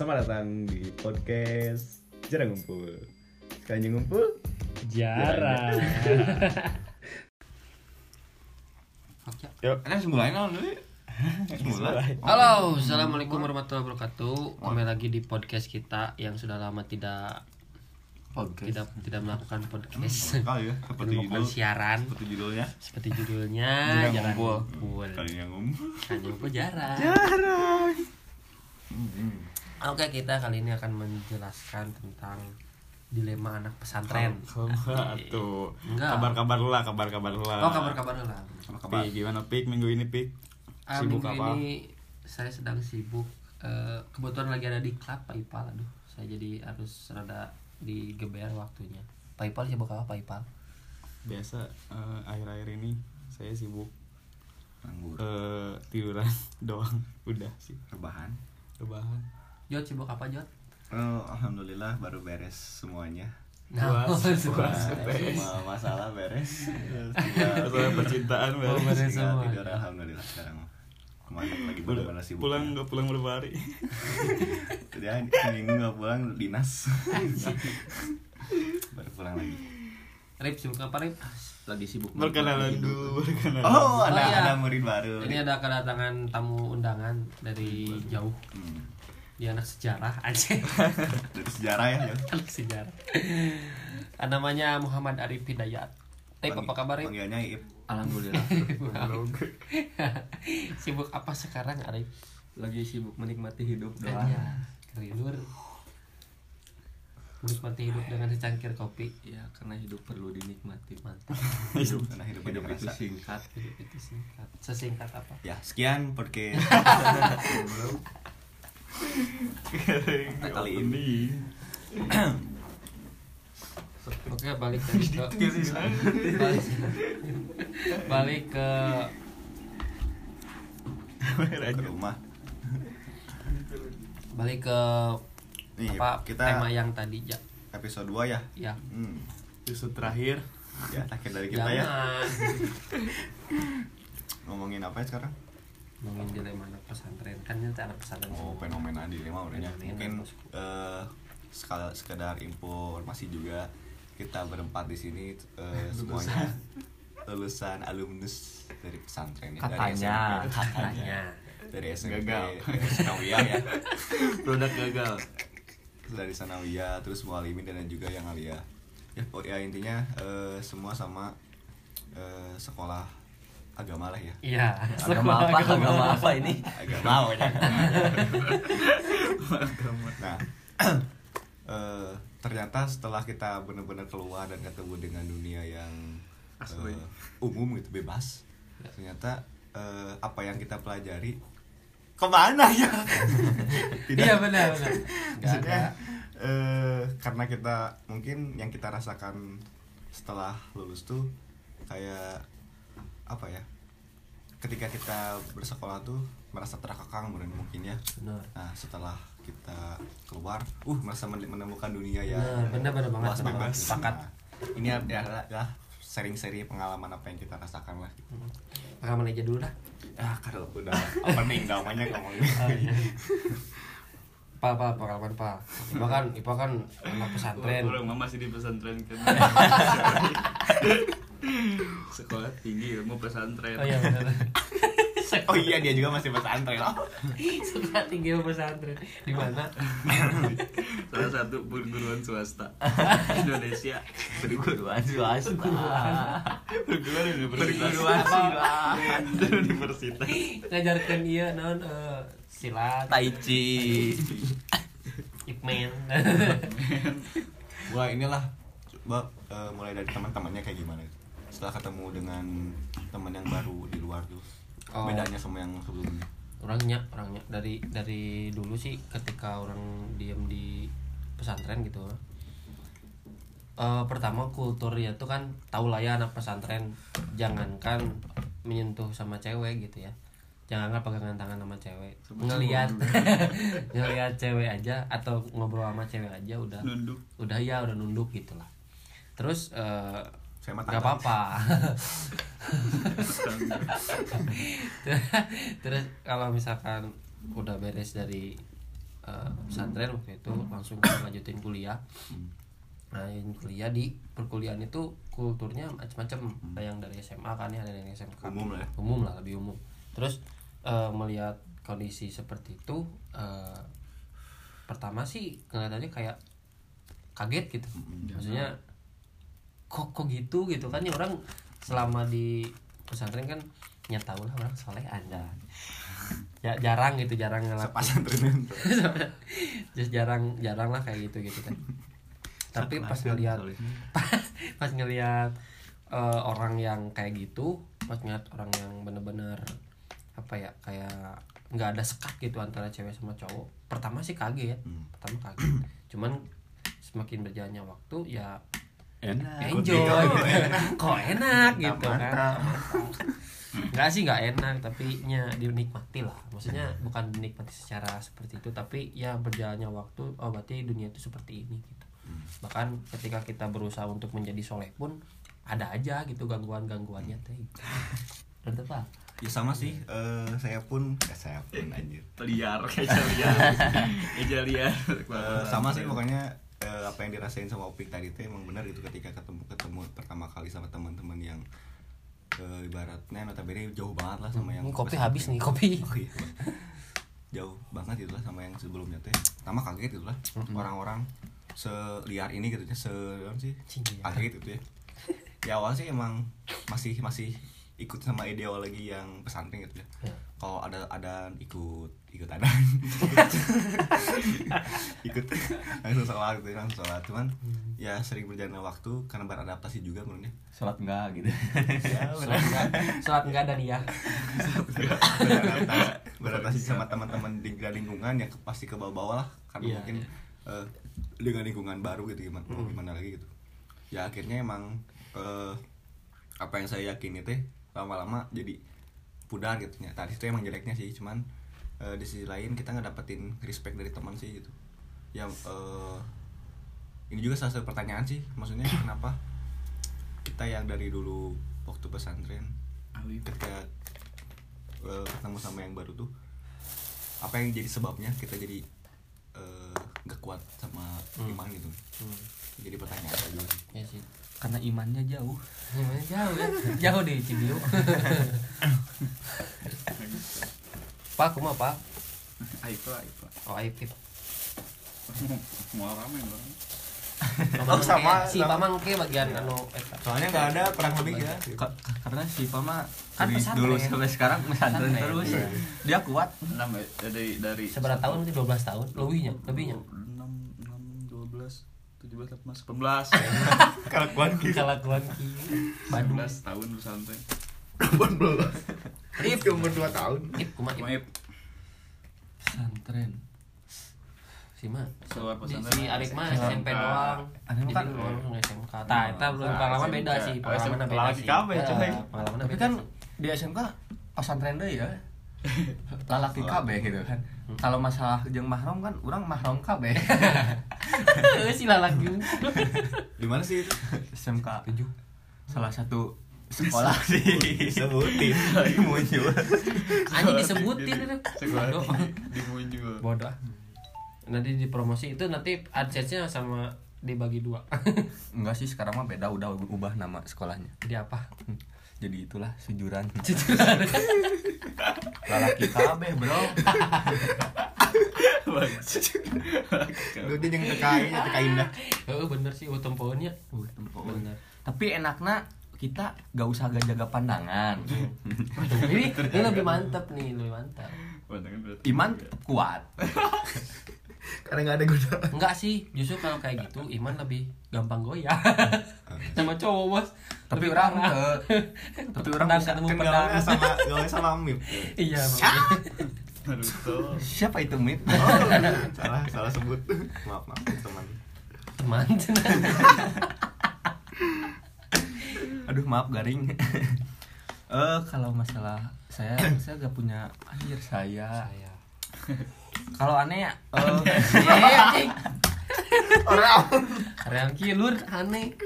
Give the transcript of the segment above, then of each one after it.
Selamat datang di podcast Jarang Ngumpul Sekali ngumpul Jarang. Yuk semulain naon deui? Semulai. Halo, assalamualaikum warahmatullahi wabarakatuh. Kembali lagi di podcast kita yang sudah lama tidak tidak tidak melakukan podcast. Kali ya, seperti judul siaran seperti judulnya. seperti judulnya Jarang Ngumpul. Ngumpul. Kalinya ngumpul. Ngumpul jarang. Jarang. Oke, kita kali ini akan menjelaskan tentang dilema anak pesantren. Tuh. Kabar-kabar lah, kabar-kabar lah. Oh, kabar-kabar lah. Kabar. Pik, gimana Pik minggu ini Pik? Ah, Sibuk minggu apa? ini saya sedang sibuk. Eh, kebetulan lagi ada di klub Pak Ipal. Aduh, saya jadi harus rada digeber waktunya. Pak Ipal sibuk apa Pak Ipal? Biasa eh, akhir-akhir ini saya sibuk nganggur eh tiduran doang. Udah sih, rebahan rebahan. Jod sibuk apa Jod? oh, alhamdulillah baru beres semuanya Nah, Puas, semua. Beres. masalah beres Masalah percintaan Oh, beres. beres tinggal semua. tidur alhamdulillah sekarang kemarin lagi Udah, benar-benar sibuk pulang nggak pulang berapa hari? ya minggu nggak pulang dinas baru pulang lagi Rip sibuk apa Rip? lagi sibuk Berkenalan dulu, berkenalan. oh ada iya. ada murid baru Ini ada kedatangan tamu undangan dari jauh. Hmm, Dia anak sejarah aja. dari sejarah ya ya. anak sejarah. Ah, Namanya Muhammad Arif Hidayat. Rip apa kabar Rip? panggilnya Ip alhamdulillah sibuk apa sekarang Arif? lagi sibuk menikmati hidup doang Aja. Kerindur. Menikmati hidup dengan secangkir kopi. ya karena hidup perlu dinikmati Mantap. hidup karena hidup hidup itu rasa singkat Hidup itu singkat. Sesingkat apa? ya sekian podcast kali ini. Oke, balik ke balik, balik ke ke rumah. Balik ke nih apa kita tema yang tadi ya. episode 2 ya? Ya. hmm. Episode terakhir. Ya akhir dari kita ya. Jangan. Ngomongin apa ya sekarang ngomongin dilema anak pesantren. Kan ini anak pesantren. Oh fenomena dilema udah. Ya Fenomena, mungkin bosku. eh sekal sekedar informasi juga. Kita berempat di sini eh, semuanya lulusan. alumnus dari pesantren ya, dari Katanya, SMP. katanya. Dari SMP Gagal. dari Sanawiyah ya. Produk gagal. Dari Sanawiyah terus mualimin dan juga yang alia ya, oh, ya intinya eh, semua sama eh, sekolah agama lah ya. Iya. Agama apa? Agama. Apa ini? Agama. Ya? Nah eh, ternyata setelah kita benar-benar keluar dan ketemu dengan dunia yang Asli. eh, umum gitu bebas ternyata eh, apa yang kita pelajari ke mana ya? Tidak. iya benar benar. Maksudnya, eh, karena kita mungkin yang kita rasakan setelah lulus tuh kayak apa ya ketika kita bersekolah tuh merasa terkekang bener mungkin ya. Benar. Nah setelah kita keluar uh merasa men- menemukan dunia yang benar benar banget bebas sepakat. Nah, ini adalah ya, sering-sering pengalaman apa yang kita rasakan lah gitu. pengalaman aja dulu dah. Ah kalau udah opening namanya ngomongin Oh, iya. Pak, pak, pengalaman pak. Ipa kan, Ipa kan anak pesantren. orang masih di pesantren kan sekolah tinggi ilmu pesantren. Oh iya benar. oh iya dia juga masih pesantren. Loh Sekolah tinggi pesantren. Di mana? salah satu perguruan swasta Indonesia. Perguruan swasta. Perguruan. Universitas. Perguruan swasta. Universitas. Ngajarkan iya non eh, silat, tai chi. Ipman. Wah inilah Mbak eh, mulai dari teman-temannya kayak gimana setelah ketemu dengan teman yang baru di luar tuh. Oh. bedanya sama yang sebelumnya. Orangnya, orangnya. Dari dari dulu sih ketika orang diem di pesantren gitu. Eh, pertama kulturnya tuh kan tahu lah ya anak pesantren. Jangankan menyentuh sama cewek gitu ya. Jangan nggak pegangan tangan sama cewek. Ngelihat ngelihat cewek aja atau ngobrol sama cewek aja udah. Nunduk. Udah ya udah nunduk gitulah terus eh, saya mah nggak apa-apa. Terus kalau misalkan udah beres dari pesantren waktu itu langsung lanjutin kuliah. Nah yang kuliah di perkuliahan itu kulturnya macam-macam ada yang dari SMA kan ya ada yang SMK Umum lah ya. umum lah lebih umum. Terus eh, melihat kondisi seperti itu eh, pertama sih kelihatannya kayak kaget gitu. Maksudnya kok kok gitu gitu kan. Ya orang selama di pesantren kan ya tau lah orang soleh ada. Ya jarang gitu jarang ngelakuin. Pesantren just jarang jarang lah kayak gitu gitu kan. Tapi pas ngelihat pas ngelihat eh, orang yang kayak gitu pas ngeliat orang yang bener-bener apa ya kayak nggak ada sekat gitu antara cewek sama cowok pertama sih kaget Hmm. pertama kaget. Cuman semakin berjalannya waktu ya enak. Enjoy. gitu. kok enak? Gitu kan? nggak sih nggak enak tapi nya dinikmati lah. Maksudnya bukan dinikmati secara seperti itu tapi ya berjalannya waktu oh berarti dunia itu seperti ini gitu. Bahkan ketika kita berusaha untuk menjadi soleh pun ada aja gitu gangguan gangguannya teh. Bener, Pak? ya sama sih. Eh, saya pun eh, saya pun anjir. Liar kayak liar. Kayak liar. Eh, sama sih pokoknya eh, apa yang dirasain sama Opik tadi tuh emang benar gitu ketika ketemu ketemu pertama kali sama teman-teman yang eh, ibaratnya notabene jauh banget lah sama yang ini kopi habis nih kopi. Oh iya. jauh banget itu lah sama yang sebelumnya teh pertama kaget itu lah orang-orang seliar ini gitu ya se apa sih? Cing, iya. kaget gitu ya. Ya awal sih emang masih masih ikut sama ideologi yang pesantren gitu ya. Ya. kalau ada ada ikut ikut ada ikut. Langsung sholat gitu langsung sholat. Cuman ya sering berjalannya waktu karena beradaptasi juga menurutnya. Sholat enggak gitu. Ya Sholat enggak, sholat enggak dan iya beradaptasi, beradaptasi sama teman-teman di lingkungan yang pasti ke bawah-bawah lah. Karena Iya, mungkin eh, dengan lingkungan baru gitu gimana mau gimana lagi gitu. Ya akhirnya emang eh, apa yang saya yakini teh lama-lama jadi pudar gitu. Ya tadi itu emang jeleknya sih cuman eh, di sisi lain kita nggak dapetin respect dari teman sih gitu. Yang eh, ini juga salah satu pertanyaan sih maksudnya kenapa kita yang dari dulu waktu pesantren ketika eh, ketemu sama yang baru tuh apa yang jadi sebabnya kita jadi eh, nggak kuat sama iman gitu? Hmm. jadi pertanyaan sih. ya sih. Karena imannya jauh. Gimana jauh ya? Jauh di Cibiu pak kumah pak. Aib lah aib lah oh aib Pip. mau rame orang Pamang sama- si sama. pamang ke bagian anu eta soalnya nggak ada kurang lebih ya. Ka- karena si Pama Kan dari pesantren. dulu sampai sekarang pesantren terus. Iya. dia kuat. Enam ya, dari dari seberapa tahun sih? 12 tahun? Lebihnya lebihnya. Enam enam dua belas tujuh belas delapan belas delapan belas kalau kuat gitu kelakuan ki Bandung. Belas tahun pesantren Ip umur 2 tahun. Ip kumah Ip maaf pesantren. Si mah Keluar si, pesantren si Arif mah SMK. SMP doang. Arif kan- doang langsung SMK tah eta belum pengalaman beda sih pengalaman beda lagi sih. kabeh, Ya, coy. pengalaman tapi beda kan di SMK pesantren deh ya. Lalaki KB gitu kan. Kalau masalah jeung mahram kan orang mahram KB Heeh, si lalaki di mana sih itu? SMK salah satu sekolah sih. Sebutin muncul anjing disebutin itu sekolah di muncul bodoh nanti dipromosi itu nanti adsense-nya sama dibagi dua. Enggak sih sekarang mah beda udah ubah nama sekolahnya. Jadi apa? Jadi itulah sujuran lalaki KB bro. Lu dia yang tekain teka indah oh bener sih utem pohonnya. Uh, tempo. bener. Tapi enaknya kita gak usah gak jaga pandangan. Ini ini lebih mantep nih lebih mantap iman tetap kuat. Karena nggak ada godaan enggak sih justru kalau kayak gitu iman lebih gampang goyah. Sama cowok bos. Tapi Lebih orang tapi orang bisa ketemu pedang. gaulnya sama sama Mip. Iya siapa? Itu mit oh salah salah sebut. Maaf maaf teman. Teman aduh maaf garing. Eh kalau masalah saya saya gak punya akhir saya. Saya. Kalau aneh ya eh, orang Real kilur. Aneh.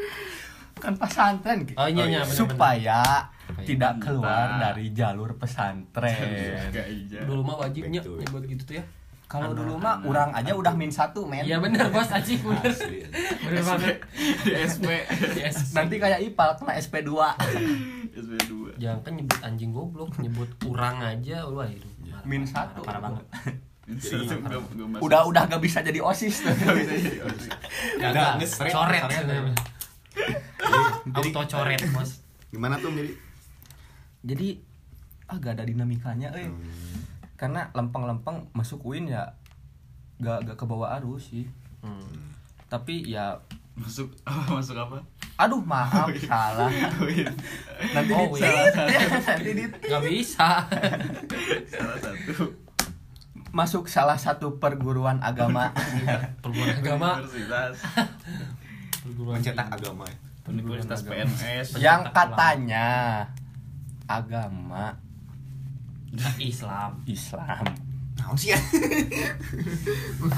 Kan pesantren Oh, iya, iya, bener-bener. supaya Supaya tidak keluar dari jalur pesantren. Ija dulu mah wajibnya nyebut gitu tuh ya kalau dulu mah orang aja udah min satu men Iya bener bos anjing bener. Asli. Bener banget. di SP Yes. nanti kayak ipal kena SP 2 SP2 Jangan kan nyebut anjing goblok, nyebut urang aja, wah itu. parah, min parah, satu Parah banget. Gak, gak masuk. udah udah gak bisa jadi osis tuh Gagal, ngesrek, coret. kasarnya. Auto coret bos. Gimana tuh jadi? jadi agak ada dinamikanya eh Hmm. Karena lempeng-lempeng masuk UIN ya gak gak ke bawah arus sih. Hmm. tapi ya masuk apa masuk apa? Aduh maaf salah. Win. nanti Oh, di iya. nanti di Gak bisa. salah satu. Masuk salah satu perguruan agama. Perguruan agama. universitas. Perguruan Mencetak agama. ya. universitas PNS yang katanya agama Islam. Islam Naon sih ya?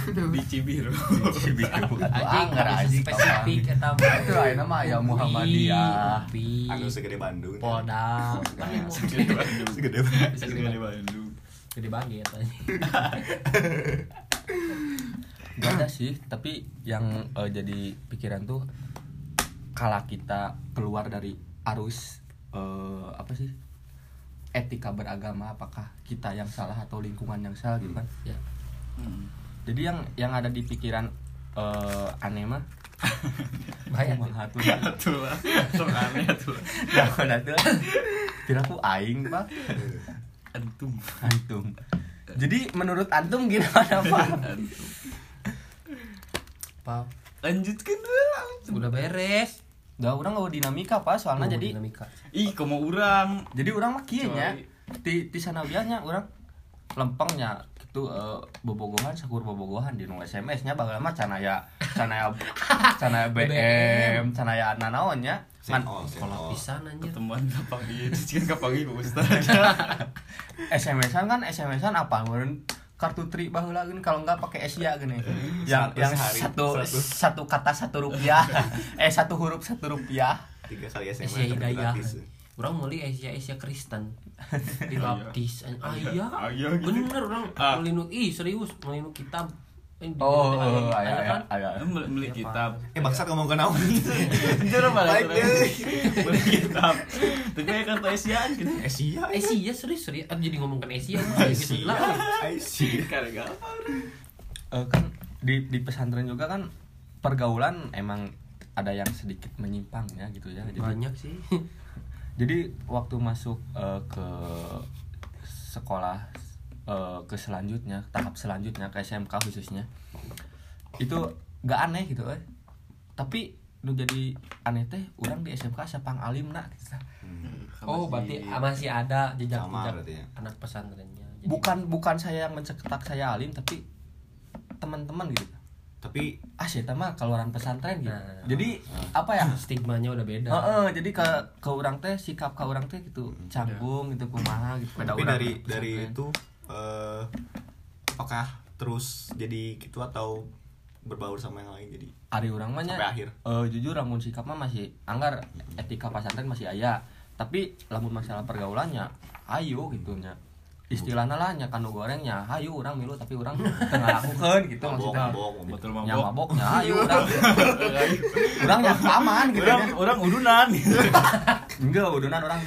di Cibiru anggar bisa aja spesifik eta mah. itu aja nama ya Muhammadiyah UPI, Anu segede Bandung. Kan mau- Segede Bandung Segede Bandung. Segede gede Bandung Gede banget anjing. Gak ada sih, tapi yang eh, jadi pikiran tuh kala kita keluar dari arus eh, apa sih etika beragama, apakah kita yang salah atau lingkungan yang salah gitu kan? Ya. Hmm. Jadi yang yang ada di pikiran eh, aneh mah kumaha tuh. Atuh lah sok aneh lah. Jangan ada. Kira aku aing pak, antum antum. Jadi menurut antum gimana pak? antum Pak, lanjutkan dulu udah beres. Gak orang gak dinamika pak, soalnya Oh, jadi dinamika. ih komo urang? Jadi orang mah kieu nya. Di di sana biasanya orang lempengnya gitu eh, bobogohan sakur bobogohan di nu SMS nya. Bageula mah canaya canaya canaya BM canaya all, send Kolot all. pisan anjir. ketemuan gampang di kan gampang ieu Ustaz. SMS-an kan SMS-an apa? Meureun kartu tri baheula gini kalau enggak pakai Asia gini yang Satu yang sehari, satu satu. satu kata satu rupiah eh satu huruf satu rupiah Tiga kali SMS Asia Hidayah. Orang meuli Asia Asia Kristen. Dibaptis. Ah iya. Ah, iya gitu. Bener orang Ah. melinuk ih serius melinuk kitab. Oh aya kan? aya beli, kitab Eh bangsat ngomong ke naon? Jujur apa deh. beli kitab tapi kayak kartu Asiaan gitu Asia. Asia serius serius. Ah, jadi ngomongkan Asia. Asia. Gila. Asia. gara-gara Eh, kan di di pesantren juga kan pergaulan emang ada yang sedikit menyimpang ya gitu ya jadi Banyak sih. jadi waktu masuk eh, ke sekolah eh, ke selanjutnya tahap selanjutnya ke SMK khususnya itu gak aneh gitu eh tapi nu jadi aneh teh orang di SMK sepang alim nak gitu. Oh, berarti masih ada Sama jejak-jejak berarti ya. anak pesantrennya. Jadi- bukan bukan saya yang mencetak saya alim tapi teman-teman gitu Tapi ah saya mah keluaran pesantren gitu Nah. jadi apa ya stigmanya udah beda. Heeh, jadi ke ke orang teh sikap ke orang teh gitu canggung gitu kumaha gitu pada tapi dari pesantren. dari itu apakah terus jadi gitu atau berbaur sama yang lain jadi? Ari urang mah nya Sampai akhir. eh, jujur lamun sikap mah masih anggar etika pesantren masih aya. Tapi lamun masalah pergaulannya ayo gitu nya. Istilahnya lah nya kanu gorengnya ayo orang milu tapi orang tengah lakukan gitu mabok maksudnya. mabok mabok. betul nya mabok maboknya ayo orang orang nya aman gitu orang nya. orang udunan. Enggak udunan orang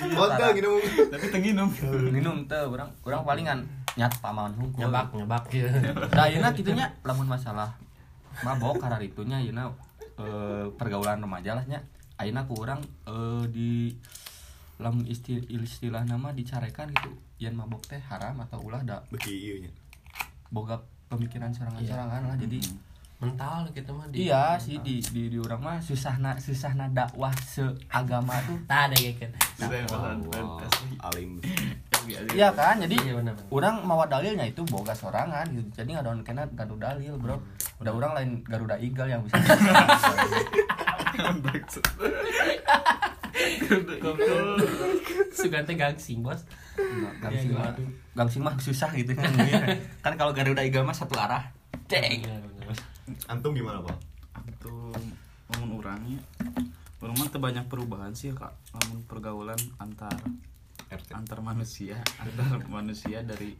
gitu tapi tenginum minum teh orang orang palingan nyat paman hungkul Nyebak, nyebak gitu. Nah, ayeuna kitunya lamun masalah mabok karena itunya ayeuna eh, pergaulan remaja lah nya. Ayeuna ku urang eh, di lamun istilah, istilah nama dicarekan gitu yen mabok teh haram atau ulah da beki ieu nya boga pemikiran sorangan-sorangan lah jadi Mental gitu mah di iya sih di di di urang mah susahna susahna dakwah seagama tuh tak ada gitu. Yang asli. alim iya kan jadi Iya benar. benar. orang mawa dalilnya itu boga sorangan gitu jadi ngadon kena gadu dalil bro udah orang lain garuda eagle yang bisa Sugante gangsing, Bos. gangsing Iya, mah aduh. gangsing mah susah gitu kan kan kalau garuda eagle mah satu arah benar. antum gimana pak itu ngomong orangnya orang mah teu banyak perubahan sih kak ngomong pergaulan antar RT antar manusia antar manusia dari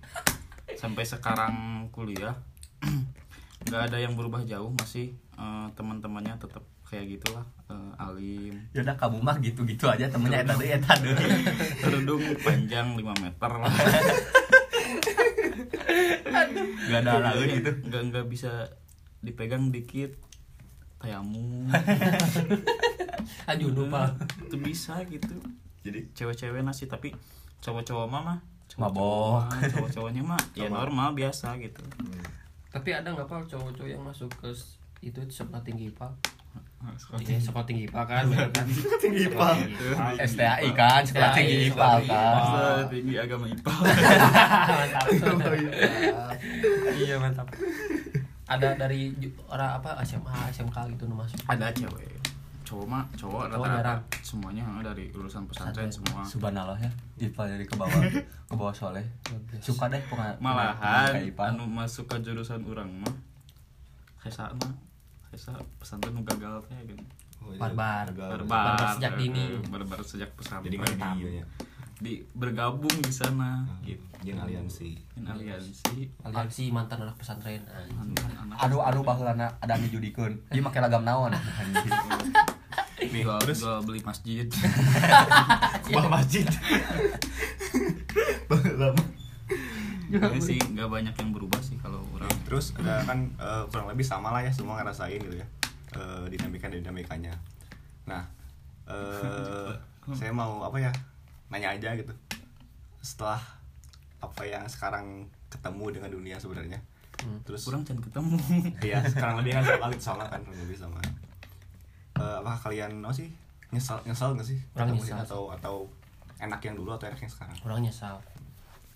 sampai sekarang kuliah. Nggak ada yang berubah jauh masih eh, teman-temannya tetap kayak gitulah eh, alim. Yaudah kamu mah gitu-gitu aja temennya eta deui eta deui. kerudung panjang 5 meter lah. Gak ada lain gitu. nggak nggak bisa dipegang dikit tayamu. Aduh lupa. itu bisa gitu jadi cewek-cewek nasi tapi cowok-cowok mah mah Mabok. cowok-cowoknya mah ya normal biasa gitu Tapi ada nggak pak cowok-cowok yang masuk ke itu sekolah tinggi IPA? Nah, Iya, sekolah tinggi IPA kan, kan? tinggi Sekolah IPA. tinggi IPA. STAI kan, sekolah tinggi IPA sekolah tinggi kan. Tinggi agama IPA mantap. iya mantap. Ada dari orang apa SMA, SMK gitu masuk. ada cewek cowok mah cowok rata-rata semuanya dari lulusan pesantren semua Subhanallah ya, IPA dari ke bawah ke bawah soleh. Suka deh pokoknya. malahan IPA. anu masuk ke jurusan orang mah Hesa mah Hesa pesantren nu gagal teh gitu Oh, iya. Barbar. Barbar sejak dini. barbar sejak pesantren jadi nggak di bergabung di sana gitu. jeung aliansi. In aliansi. Aliansi mantan anak pesantren. mantan anak Aduh aduh baheulana ada anu judikeun. Ieu make lagam naon? nih terus? jual beli masjid. Sebuah masjid. Lama Ini sih nggak banyak yang berubah sih kalau orang. terus ada kan eh, kurang lebih sama lah ya semua ngerasain gitu ya eh, dinamika dinamikanya nah eh, saya mau apa ya nanya aja gitu setelah apa yang sekarang ketemu dengan dunia sebenarnya terus kurang can ketemu Iya, sekarang lebih kan sama sama kan kurang lebih sama. Eh, apakah kalian oh sih nyesal nyesal nggak sih? Kurang nyesal atau atau enak yang dulu atau enak yang sekarang? Orang nyesal.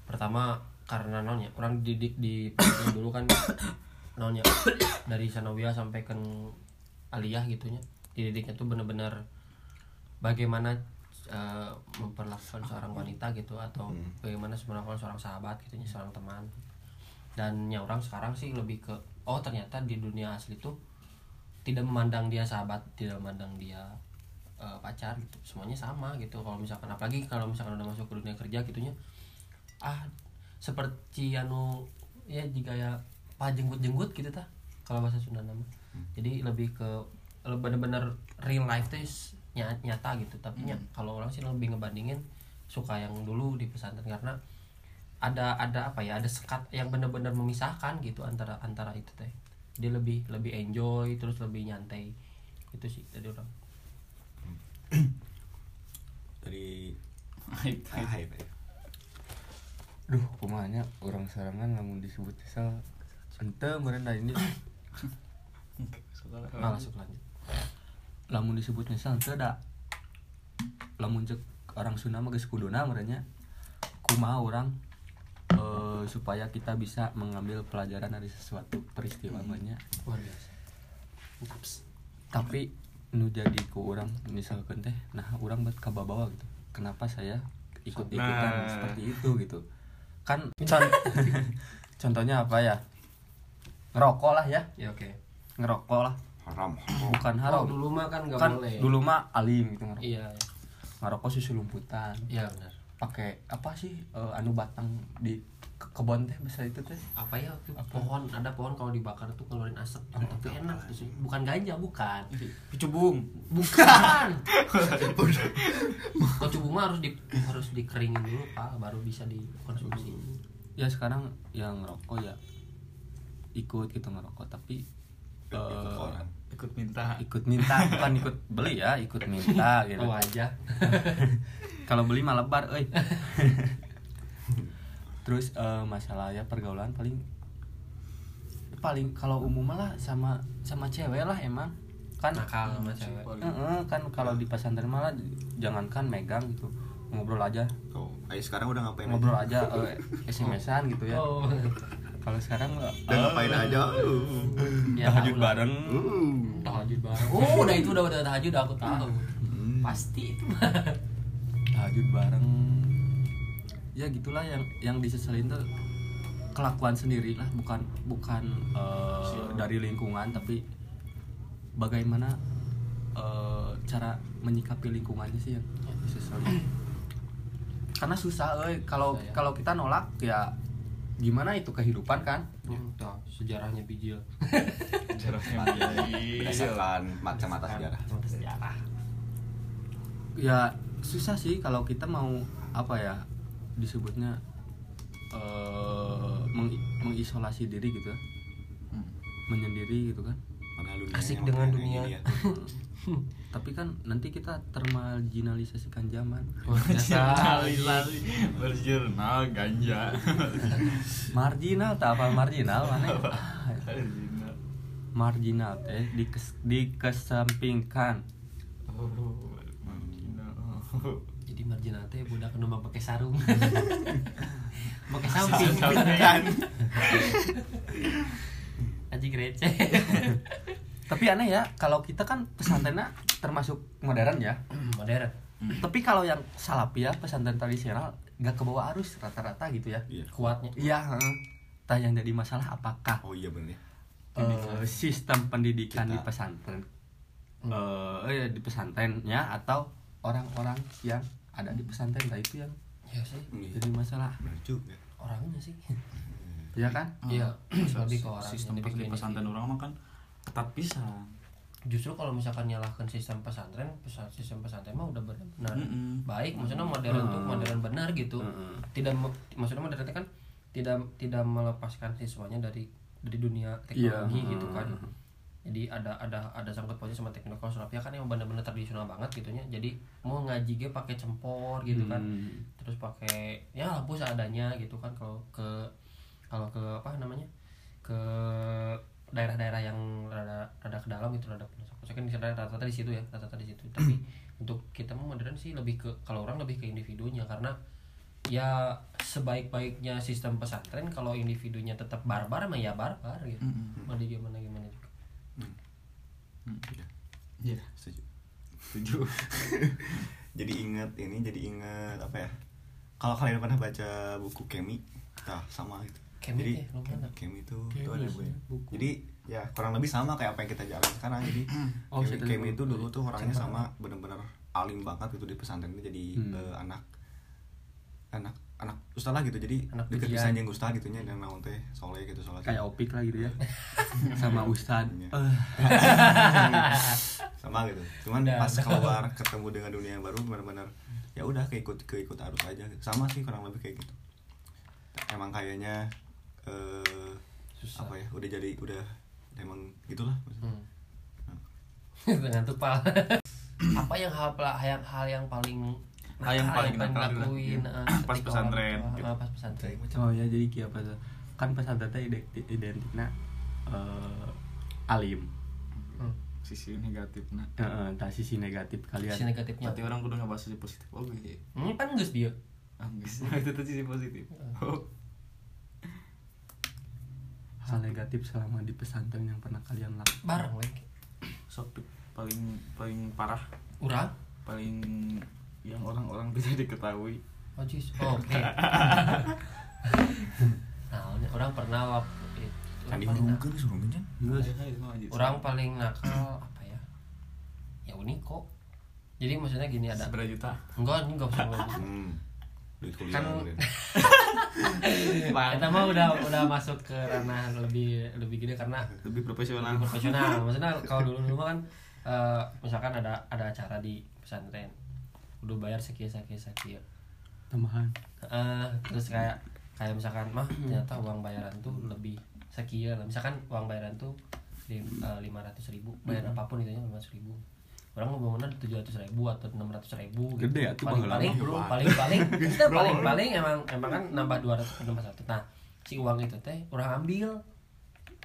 Pertama karena nonnya orang didik di pesantren dulu kan nonnya dari sanawiyah sampai ke aliyah gitunya dididiknya tuh bener-bener bagaimana eh, memperlakukan seorang wanita gitu atau bagaimana memperlakukan seorang sahabat gitu seorang teman. Dan ya orang sekarang sih lebih ke oh ternyata di dunia asli tuh tidak memandang dia sahabat tidak memandang dia eh, pacar gitu. Semuanya sama gitu. Kalau misalkan apalagi kalau misalkan udah masuk ke dunia kerja gitunya ah seperti anu ya jika ya pa jenggut jenggut gitu tah kalau bahasa Sunda nama jadi lebih ke bener-bener real life tuh nyata gitu. Tapi nya kalau orang sih lebih ngebandingin suka yang dulu di pesantren. Karena ada ada apa ya ada sekat yang benar-benar memisahkan gitu antara antara itu teh. Dia lebih lebih enjoy terus lebih nyantai. Itu sih dari orang. Dari Hype, ah, hype. ya. Duh, kumanya orang sarangan lamun disebut nyesal ente meureun da ini. Nah, langsung lanjut lamun disebut nyesal ente da. Lamun cek orang Sunda mah geus kuduna meureunnya. Kumaha orang eh, supaya kita bisa mengambil pelajaran dari sesuatu peristiwa banyak luar biasa. Tapi nu jadi ku orang misalkan teh nah orang buat kababawa gitu. Kenapa saya ikut ikutan Nah. seperti itu gitu? Kan con- contohnya apa ya? Ngerokok lah ya. Ya oke. Ngerokok lah haram bukan oh, haram dulu mah kan nggak kan boleh. dulu mah alim gitu ngerokok. Iya. Ngerokok susu lumputan iya benar. Pakai apa sih eh, anu batang di ke- kebon teh besar itu teh? Apa ya waktu pohon ada pohon kalau dibakar tuh keluarin asap tapi enak gitu sih. Bukan ganja bukan. Picubung. bukan. Kalau cubung mah harus di harus dikeringin dulu pak baru bisa dikonsumsi. Ya sekarang yang ngerokok ya ikut gitu ngerokok. Tapi eh, Koran. ikut minta. Ikut minta bukan ikut beli ya ikut minta gitu. Tahu aja. Kalau beli mah lebar euy. Terus eh, masalah ya pergaulan paling paling kalau umum lah sama sama cewek lah emang. Kan nakal sama cewek Heeh, kan kalau di pesantren malah jangankan megang gitu ngobrol aja. Oh, ayo sekarang udah ngapain ngobrol aja? aja eh, SMS-an gitu ya. Oh kalau sekarang Udah ngapain aja? Uh. ya tahajud bareng. Uh. tahajud bareng. Oh udah itu udah udah tahajud aku tahu. Pasti itu. Tahajud bareng. Ya gitulah yang yang diseselin tuh kelakuan sendiri lah bukan bukan eh, dari lingkungan tapi bagaimana eh, cara menyikapi lingkungannya sih yang diseselin karena susah euy. Kalau ya. kalau kita nolak ya gimana itu kehidupan kan? Hmm, tuh, sejarahnya bijil Jaraknya berdasarkan kacamata sejarah. sejarah. Ya susah sih kalau kita mau apa ya disebutnya eh meng- mengisolasi diri gitu ya. Hmm. menyendiri gitu kan Padahal dunianya Asik dengan dunia. gini ya. tapi kan nanti kita termarginalisasikan zaman Marginalisasi berjurnal ganja. marginal tak apa marginal mana Marginal. marginal teh dikes, dikesampingkan Oh, marginal. jadi marginal teh budak nu pakai sarung pakai samping anjing receh tapi aneh ya kalau kita kan pesantrennya termasuk modern ya. Modern. Tapi kalau yang salafi ya pesantren tradisional nggak ke bawah arus rata-rata gitu ya. Iya. kuatnya. Iya heeh. Tah yang jadi masalah apakah Oh iya bener. ya. eh, sistem pendidikan Kita- di pesantren eh eh, di pesantrennya atau orang-orang yang ada di pesantren itu yang ya sih. Iya. jadi masalah. Juga. orangnya sih ya kan? Iya Ah, lebih ke orang sistem pesantren orang mah kan ketat pisan. justru kalau misalkan nyalahkan sistem pesantren pesa- sistem pesantren mah udah benar-benar Mm-mm. baik maksudnya modern tuh modern benar gitu. Heeh. tidak maksudnya modern kan tidak tidak melepaskan siswanya dari dari dunia Iya. teknologi gitu kan. Jadi ada ada ada sangkut pautnya sama teknologi kalau Surabaya kan yang benar-benar tradisional banget gitunya. Jadi mau ngaji ge pakai cempor gitu kan. Hmm. terus pakai ya lampu seadanya gitu kan kalau ke kalau ke apa namanya ke daerah-daerah yang rada rada ke dalam gitu rada maksudnya kan di sana rata-rata di situ ya rata-rata di situ tapi untuk kita mah modern sih lebih ke kalau orang lebih ke individunya karena ya sebaik-baiknya sistem pesantren kalau individunya tetap barbar mah ya barbar gitu mau di gimana gimana juga Iya. Iya, Setuju. setuju. Jadi inget ini jadi inget apa ya? Kalau kalian pernah baca buku Kemi, nah sama itu. Kemi jadi lu mana? Kemi itu Kemi itu ada gue. buku. Jadi ya kurang lebih sama kayak apa yang kita jalan sekarang. Jadi Oh, Kemi, saya Kemi itu dulu tuh orangnya sama bener-bener alim banget gitu di pesantren itu jadi Hmm. eh, anak anak anak ustaz lah gitu jadi Anak deket pisan jeung ustaz gitu nya dan naon teh soleh gitu sholat kayak opik lah gitu ya sama ustad Iya. Eh, sama gitu cuman Udah, pas keluar ketemu dengan dunia yang baru benar-benar ya udah keikut keikut arus aja gitu. sama sih kurang lebih kayak gitu emang kayaknya eh Susah. apa ya udah jadi udah emang gitulah Hmm. dengan tupal apa yang hal yang hal yang paling Hal yang paling dulu. lakuin Iya. eh, Pas ketika pesantren, orang tua, gitu. eh, pas pesantren oh ya jadi kia apa tuh kan pesantren teh identik identiknya eh, alim Hmm. Sisi negatif nah. Heeh, tah sisi negatif kalian sisi negatifnya Berarti orang kudu ngebahas sisi positif oke. ini kan geus dia Ah, geus. itu tuh sisi positif. Oh. Hal negatif selama di pesantren yang pernah kalian lakukan? Bareng we Sok paling paling parah, urang paling yang orang-orang bisa diketahui. oh jis oh, oke. Nah ini orang pernah waktu itu orang paling dihurungkeun suruh kan Geus. Iya, orang paling nakal apa ya? Ya uniko jadi maksudnya gini ada Seberapa juta? enggak ini enggak usah hmm duit kuliah Kan-. kita mah udah udah masuk ke ranah lebih lebih gede karena Lebih profesional. lebih profesional. Maksudnya kalau dulu dulu kan eh, misalkan ada ada acara di pesantren udah bayar sekian sekian sekian. Tambahan. Eh, terus kayak kayak misalkan mah ternyata uang bayaran tuh lebih sekian. Misalkan uang bayaran tuh lima ratus ribu bayar apa pun itu lima ratus ribu orang mau bangunan tujuh ratus ribu atau enam ratus ribu Gede atuh paling baheula paling mah. paling paling kita paling paling emang emang kan nambah dua ratus nambah satu. Nah si uang itu teh orang ambil.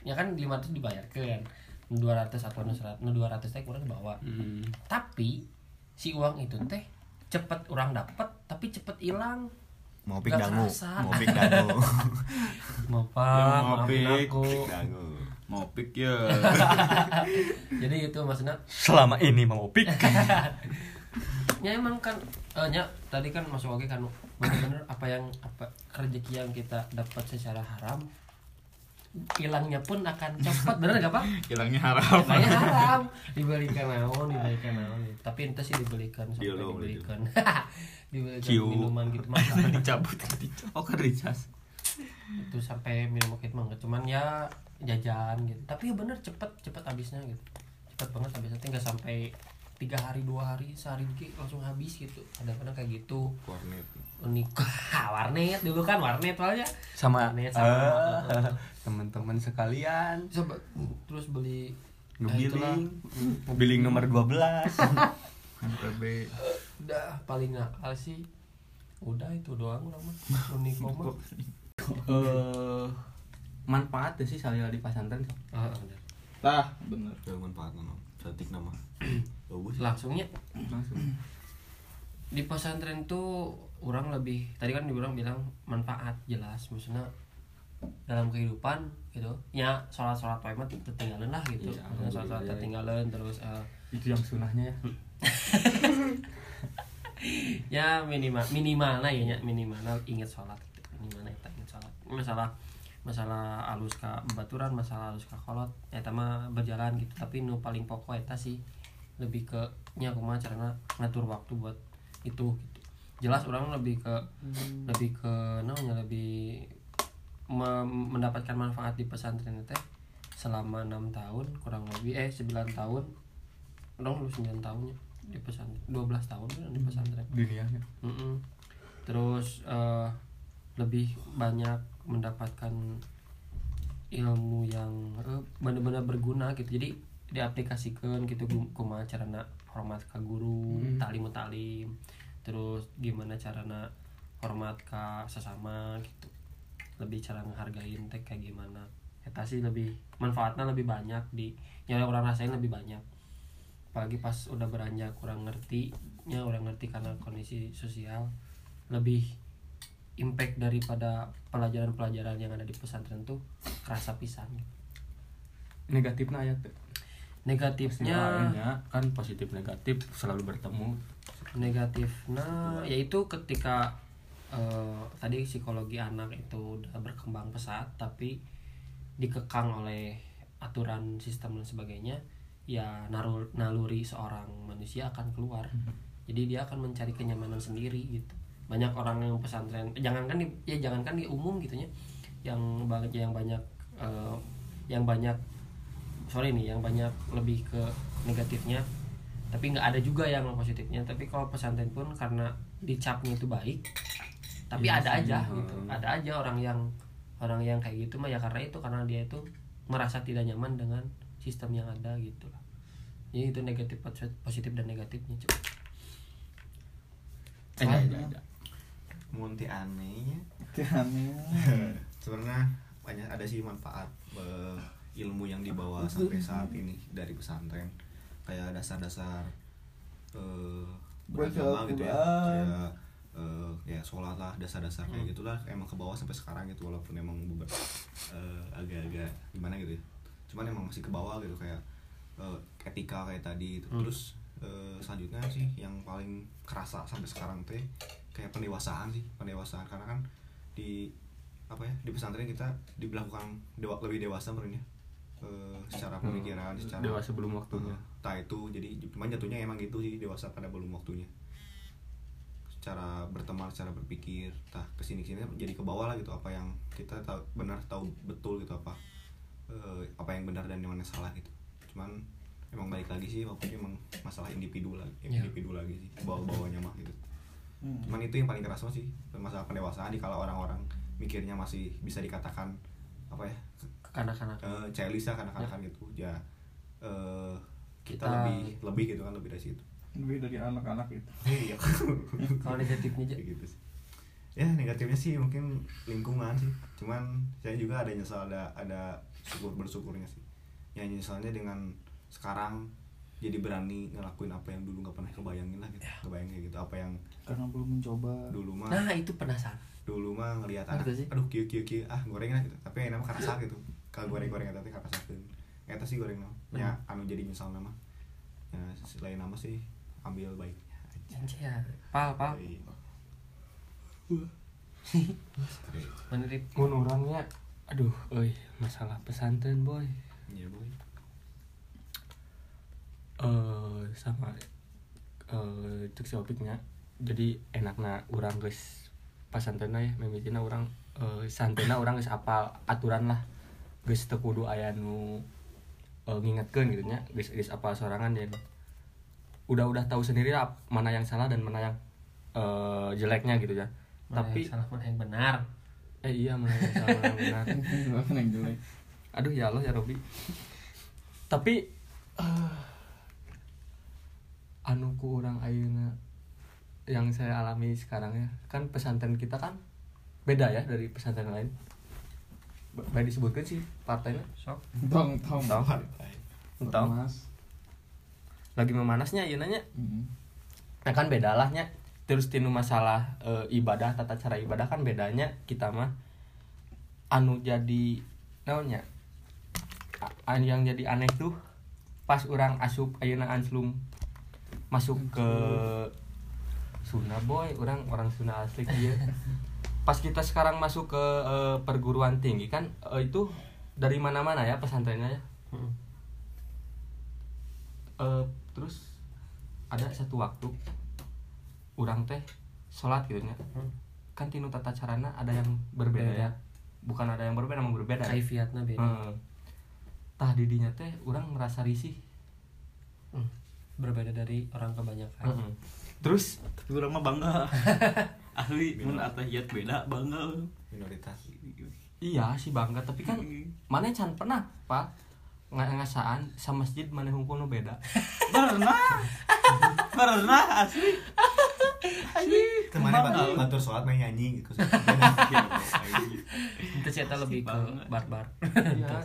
Ya kan lima ratus dibayarkan. dua ratus atau dua ratus teh kurang bawa hmm. tapi si uang itu teh cepet orang dapat tapi cepet hilang. Mau pik dangu mau pik dangu mau Ya, pak mau maafin aku. dangu Mau pick ya. jadi itu maksudnya selama ini mau opik ya emang kan eh, nya tadi kan masuk lagi kan bener-bener apa yang apa rezeki yang kita dapat secara haram hilangnya pun akan cepat bener gak pak? Hilangnya haram. Hilangnya haram. Dibelikan naon dibelikan naon tapi ente sih dibelikan sampai Dildo, dibelikan. dibelikan Ciu. minuman gitu mah dicabut dicabut. oh kan recharge. Itu sampai minum mah enggak cuman ya jajan gitu. Tapi ya bener cepet cepet habisnya gitu. Cepet banget habisnya tinggal sampai tiga hari dua hari sehari dikit langsung habis gitu. Kadang-kadang kayak gitu. Warnet. Unik. Warnet dulu kan warnet soalnya. Sama, Warnet sama- eh, teman-teman sekalian. Coba terus beli ngebiling itulah. biling nomor 12 MPB udah paling nakal sih. Udah itu doang lah mah unik. Eh manfaat sih salila di pesantren ah bener. tah bener. Ya manfaat nama cantik nama. Bagus langsungnya langsung di pesantren tuh orang lebih tadi kan dibilang bilang manfaat jelas. Maksudnya dalam kehidupan gitu. Ya sholat sholat mah tertinggalan lah gitu. Iya, Maksudnya sholat ya. tertinggalan terus eh, itu yang sunahnya ya? Ya minimal minimal lah ya nya, minimal ingat sholat gitu. minimal kita ingat sholat. Masalah masalah alus ke baturan masalah alus ke kolot eta mah berjalan gitu. Tapi nu paling pokok eta sih lebih ke nya kumaha carana ngatur waktu buat itu gitu. jelas orang lebih ke lebih ke namanya lebih me- mendapatkan manfaat di pesantren itu selama enam tahun kurang lebih eh 9 tahun. Orang lu 9 tahunnya di pesantren 12 tahun kan di pesantren. Dunianya. Mm-mm. terus eh, lebih banyak mendapatkan ilmu yang eh, benar-benar berguna gitu. Jadi diaplikasikan gitu gu- kumaha carana hormat ke guru talim talim terus gimana carana hormat ke sesama gitu. Lebih cara ngehargain teh kayak gimana. Eta sih lebih manfaatnya lebih banyak di yang orang rasain lebih banyak. Apalagi pas udah beranjak kurang ngerti nya orang ngerti karena kondisi sosial lebih impact daripada pelajaran-pelajaran yang ada di pesantren tuh kerasa pisan. Negatifnya ayat tuh negatifnya Lainnya kan positif negatif selalu bertemu. Negatifnya yaitu ketika eh, tadi psikologi anak itu udah berkembang pesat tapi dikekang oleh aturan sistem dan sebagainya ya naluri seorang manusia akan keluar. Jadi dia akan mencari kenyamanan sendiri gitu banyak orang yang pesantren jangankan di ya jangankan di umum gitu ya yang banyak yang banyak eh, yang banyak sorry nih yang banyak lebih ke negatifnya tapi nggak ada juga yang positifnya. Tapi kalau pesantren pun karena dicapnya itu baik tapi Iya ada sih, aja hmm. gitu. Ada aja orang yang orang yang kayak gitu mah ya karena itu karena dia itu merasa tidak nyaman dengan sistem yang ada gitu lah. Jadi itu negatif positif dan negatifnya coba eh enggak, enggak, enggak. Munti anehnya aneh sebenarnya banyak ada sih manfaat eh, ilmu yang dibawa sampai saat ini dari pesantren. Kayak dasar-dasar eh beragama gitu ya. Kayak eh, ya sholat lah dasar-dasar kayak gitulah. Emang ke bawah sampai sekarang gitu walaupun emang beber eh, agak-agak gimana gitu ya. Cuman emang masih ke bawah gitu kayak eh, etika kayak tadi gitu. terus eh, selanjutnya sih yang paling kerasa sampai sekarang teh kayak pendewasaan sih pendewasaan. Karena kan di apa ya di pesantren kita diberlakukan dewa, lebih dewasa menurutnya Eh, secara pemikiran secara dewasa belum waktunya. Nah itu jadi cuman jatuhnya emang gitu sih dewasa pada belum waktunya. Secara berteman secara berpikir tah ke sini sini jadi ke bawah lah gitu apa yang kita tahu benar tahu betul gitu apa eh, apa yang benar dan yang mana salah gitu. Cuman emang balik lagi sih waktu emang masalah individu lagi Ya. individu lagi sih bawa bawanya mah gitu cuman itu yang paling kerasa sih masalah pendewasaan di kalau orang-orang mikirnya masih bisa dikatakan apa ya kekanak-kanak. eh childish lah kanak-kanakan gitu. Ya eh, kita, Kita- lebih lebih gitu kan lebih dari situ. Lebih dari anak-anak itu iya. Kalau negatifnya aja. Kayak gitu sih. Ya negatifnya sih mungkin lingkungan sih. Cuman saya juga ada nyesal ada ada syukur bersyukurnya sih. Ya nyesalnya dengan sekarang jadi berani ngelakuin apa yang dulu nggak pernah kebayangin lah gitu. Kebayang kayak gitu apa yang karena belum mencoba. Dulu mah nah itu penasaran. Dulu mah ngelihat anak sih? aduh kieu kieu kieu ah goreng lah gitu. Tapi yang nama karasa gitu. Kalau goreng goreng eta teh karasakeun eta sih goreng nama. Ya anu jadi nyesal nama. Ya selain nama sih ambil baiknya Janji ya pal pal. Iya. menurut mun orangnya aduh euy masalah pesantren boy. Iya boy. Eh sama eh cek si jadi enakna urang geus pasantena ya mimitina orang eh, santena orang geus apal aturan lah. Geus teu kudu aya nu eh, ngingetkeun gitu nya geus geus apal sorangan dan udah-udah tahu sendiri lah mana yang salah dan mana yang eh, jeleknya gitu ya. Mana tapi yang salah mana yang benar. Eh iya mana yang salah mana yang benar. Apa yang jelek? aduh ya Allah ya Robi tapi eh, anu ku orang ayeuna yang saya alami sekarang ya. Kan pesantren kita kan beda ya dari pesantren lain. Ba- baik disebutkan sih partainya. Sok. Tong tong. Tong. Tong. Lagi memanasnya ya nanya Mm. nah kan beda lah nya terus tinu masalah eh, ibadah tata cara ibadah kan bedanya kita mah anu jadi naonnya A- an yang jadi aneh tuh pas orang asup ayeuna anslum masuk ke Sunda boy orang orang Sunda asli dia pas kita sekarang masuk ke eh, perguruan tinggi kan eh, itu dari mana-mana ya pesantrennya ya Hmm. Eh, terus ada satu waktu orang teh sholat gitu nya Hmm. kan tinu tata carana ada yang berbeda Beda. ya bukan ada yang berbeda emang berbeda ya. kaifiatna beda Heeh. tah didinya teh orang merasa risih Hmm. berbeda dari orang kebanyakan Heeh. Terus tapi orang mah bangga. Ahli mun atahiyat beda bangga. Minoritas. Iya sih bangga tapi kan mana can pernah pak nggak ngasaan sama masjid mana hukum beda. Pernah pernah asli. Ke mana batur, batur sholat main nyanyi gitu. Itu cerita lebih ke barbar. Iya.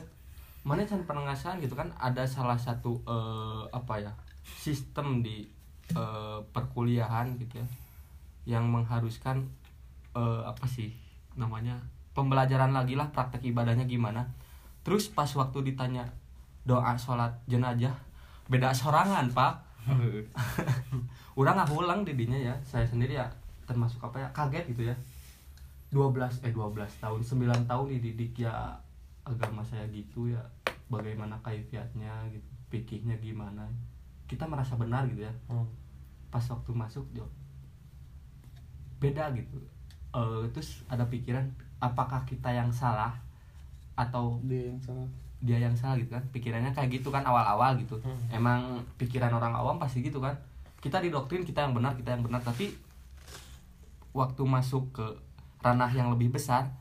Mana can pernah ngasaan gitu kan ada salah satu eh, apa ya sistem di eh, perkuliahan gitu ya yang mengharuskan eh, apa sih namanya pembelajaran lagi lah praktek ibadahnya gimana. Terus pas waktu ditanya doa sholat jenazah beda sorangan pak. Udah nggak ulang didinya ya saya sendiri ya termasuk apa ya kaget gitu ya 12 eh 12 tahun 9 tahun dididik ya agama saya gitu ya bagaimana kaifiatnya gitu pikirnya gimana kita merasa benar gitu ya. Hmm. pas waktu masuk jo. Beda gitu. Eh, terus ada pikiran apakah kita yang salah atau Dia yang salah. dia yang salah gitu kan? Pikirannya kayak gitu kan awal-awal gitu. Hmm. emang pikiran orang awam pasti gitu kan? Kita didoktrin kita yang benar kita yang benar. Tapi waktu masuk ke ranah yang lebih besar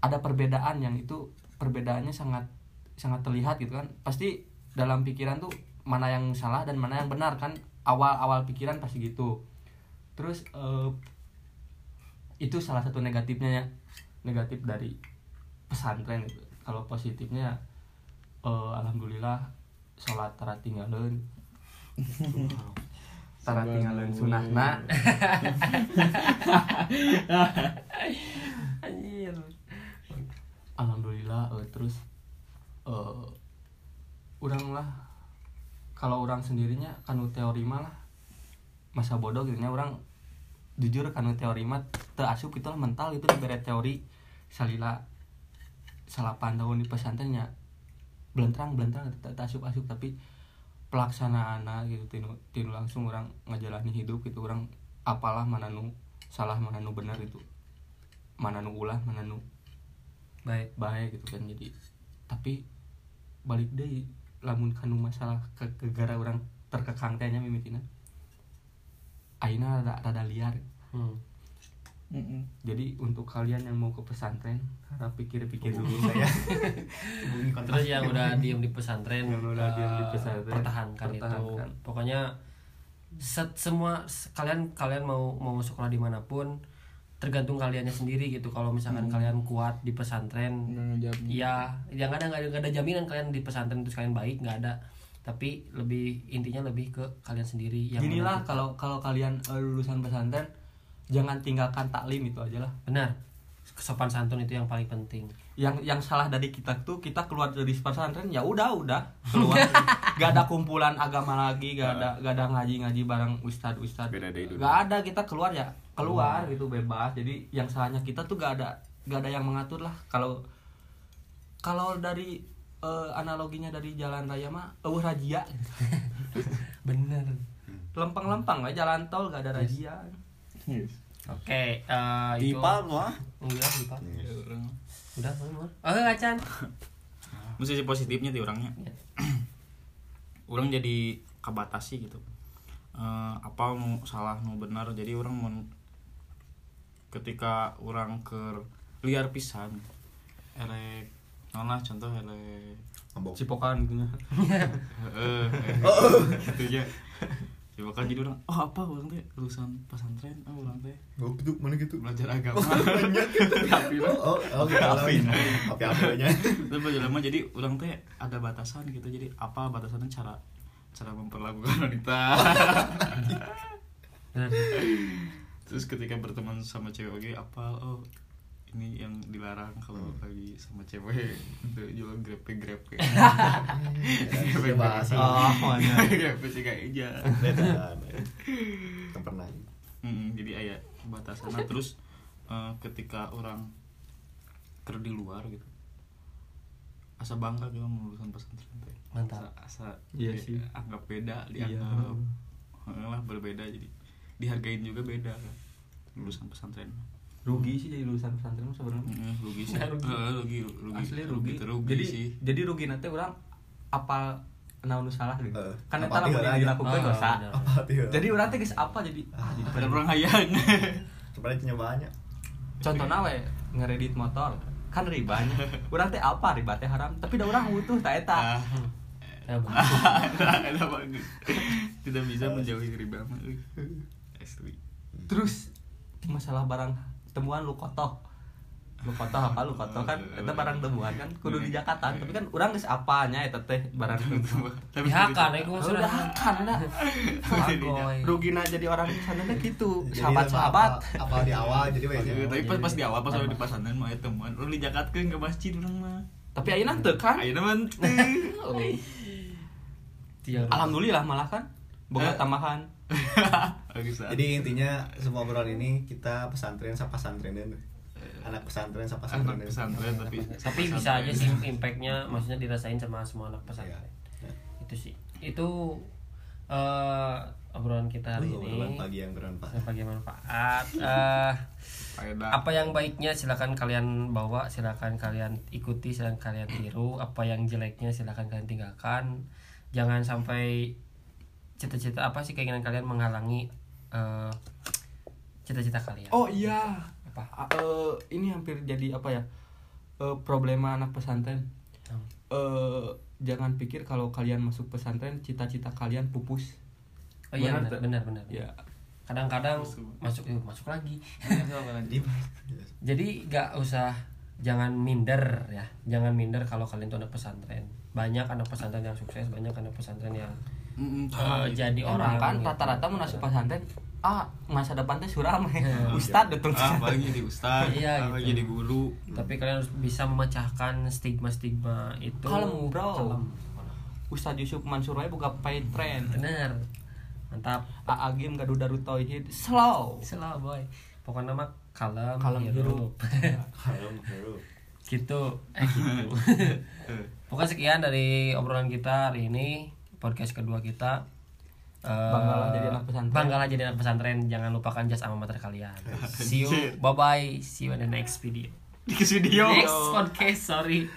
ada perbedaan yang itu perbedaannya sangat sangat terlihat gitu kan? Pasti dalam pikiran tuh mana yang salah dan mana yang benar kan? Awal-awal pikiran pasti gitu. Terus eh, itu salah satu negatifnya ya. Negatif dari pesantren itu. Kalau positifnya eh, alhamdulillah sholat tara tinggalin tara tinggalin sunahna anjir. Alhamdulillah eh, terus orang lah kalau orang sendirinya kanu teori mah lah. Masa bodoh gitu nya orang jujur kanu teori mah teu asup gitu lah mental itu dibere teori salila salapan tahun di pesantrennya belentrang belentrang teu asup asup tapi pelaksanaan gitu tinu, tinu langsung orang ngajalani hidup gitu orang apalah mana nu salah mana nu benar itu mana nu ulah mana nu baik. baik gitu kan jadi tapi balik deh lamun kanu masalah ke gegara orang terkekang tehnya mimitina Aina rada, rada liar hmm. Mm-mm. jadi untuk kalian yang mau ke pesantren harap pikir-pikir dulu saya terus yang udah diem di pesantren Yang udah eh, diem di pesantren, pertahankan, itu pertahankan. pokoknya set semua kalian kalian mau mau sekolah di mana pun tergantung kaliannya sendiri gitu kalau misalkan Hmm. kalian kuat di pesantren. Iya, yang ada nggak ada nggak ada jaminan kalian di pesantren terus kalian baik nggak ada. Tapi lebih intinya lebih ke kalian sendiri yang menentukan. kalau kalau kalian eh, lulusan pesantren jangan tinggalkan taklim itu aja lah benar sopan santun itu yang paling penting. yang yang salah dari kita tuh kita keluar dari pesantren ya udah udah keluar gak ada kumpulan agama lagi gak ada gak ada ngaji ngaji bareng ustad ustad Beda deh dulu. gak ada kita keluar ya keluar gitu bebas. Jadi yang salahnya kita tuh gak ada gak ada yang mengatur lah. Kalau kalau dari eh, analoginya dari jalan raya mah eueuh razia Bener. lempeng-lempeng lah jalan tol gak ada razia Yes. oke eh, Di itu. Palm wah. enggak di Palm. Ya, orang udah Palm. oh enggak Chan. Mesti sisi positifnya di orangnya. Ya. orang jadi kabatasi gitu. Eh, apa nu salah nu benar. Jadi orang mau ketika orang ke liar pisan erek nah contoh erek Cipokan gitu nya. Heeh, gitu ya Cipokan jadi orang oh apa orang teh? Lulusan pesantren oh orang teh? Oh gitu mana gitu? Belajar agama. Oh oh gitu Apin. api apinya Terus belajar lama jadi orang teh ada batasan gitu. Jadi apa batasannya? Cara cara memperlakukan wanita terus ketika berteman sama cewek oke apa oh ini yang dilarang kalau lagi sama cewek? Itu jual grepe grepe ya bahasa Oh, mana. grepe sih kayak aja beda kan pernah Mm, jadi ayah batasan. Nah, terus eh, ketika orang ker di luar gitu asa bangga gitu lulusan pesantren teh. Mantap. asa, asa Iya sih. anggap beda Iya. dianggap Heeh lah berbeda. Jadi dihargain juga beda kan lulusan pesantren. Rugi sih jadi lulusan pesantren sebenarnya. Mm, rugi sih. Nah, rugi. Eh, rugi rugi. Asli rugi. Rugi. jadi sih. jadi rugi nanti orang apal naon nu salah gitu. Eh, kan eta apa lamun dilakukan dosa. Ah, tuh Jadi orang teh geus apa jadi ah jadi pada orang hayang. Sebenarnya nyobanya contohnya we ngeredit motor. Kan ribanya orang teh apa riba teh haram. Tapi da orang butuh tak eta. Ah, banget tidak bisa menjauhi riba mah. Asli terus masalah barang temuan lu kotoh. Lu kotoh apa? Lu kotoh kan eta barang temuan kan kudu di Jakarta. Tapi kan orang geus apanya eta teh barang temuan. Dihakan ya, gue udah kan ada Agoy. rugina jadi orang di sana teh gitu. Sahabat-sahabat. apa, di awal jadi weh tapi pas pas di awal pas di pasanan mah temuan. Orang dijakatkeun ke masjid urang mah. Tapi ayeuna teu kan? Ayeuna mah teu alhamdulillah malah kan. Boga Eh. tambahan. ah. jadi intinya semua obrolan ini kita pesantren sama pesantren anak pesantren sama pesantren anak pesantren tapi tapi bisa aja sih impactnya maksudnya dirasain sama semua anak pesantren. Ya. itu sih. Itu eh obrolan kita hari Wih, obrolan ini. pagi yang bermanfaat. Bagi manfaat eh faedah. apa yang baiknya silakan kalian bawa silakan kalian ikuti silakan kalian tiru. Apa yang jeleknya silakan kalian tinggalkan. Jangan sampai cita-cita apa sih keinginan kalian menghalangi eh, cita-cita kalian? Oh iya. Apa? Eh, ini hampir jadi apa ya? Eh, problema anak pesantren. Hmm. eh jangan pikir kalau kalian masuk pesantren cita-cita kalian pupus. Oh iya Benar, benar benar benar. Ya kadang-kadang Masuk. masuk yuk, masuk lagi. Jadi jadi nggak usah jangan minder ya. Jangan minder kalau kalian tuh anak pesantren. Banyak anak pesantren yang sukses banyak anak pesantren yang Mm, eh, jadi orang orang kan gitu. rata-rata mau masuk pesantren ah masa depan teh suram Iya. ustad datang ah paling jadi ustaz Iya, ah, gitu. jadi guru. Tapi kalian harus bisa memecahkan stigma-stigma itu. Kalem, bro. Kalem. Ustad Yusuf Mansur wae buka pay tren bener. Mantap. Aagim gaduh daru tauhid. Slow. Slow boy. Pokoknya mah kalem, Kalem hirup. Harum, harum. gitu. Eh gitu. Pokoknya sekian dari obrolan kita hari ini podcast kedua kita Eh, Banggalah jadi anak pesantren. banggalah jadi anak pesantren. Jangan lupakan jas alma mater kalian. See you. Bye bye see you in the next video. Di video. Next podcast sorry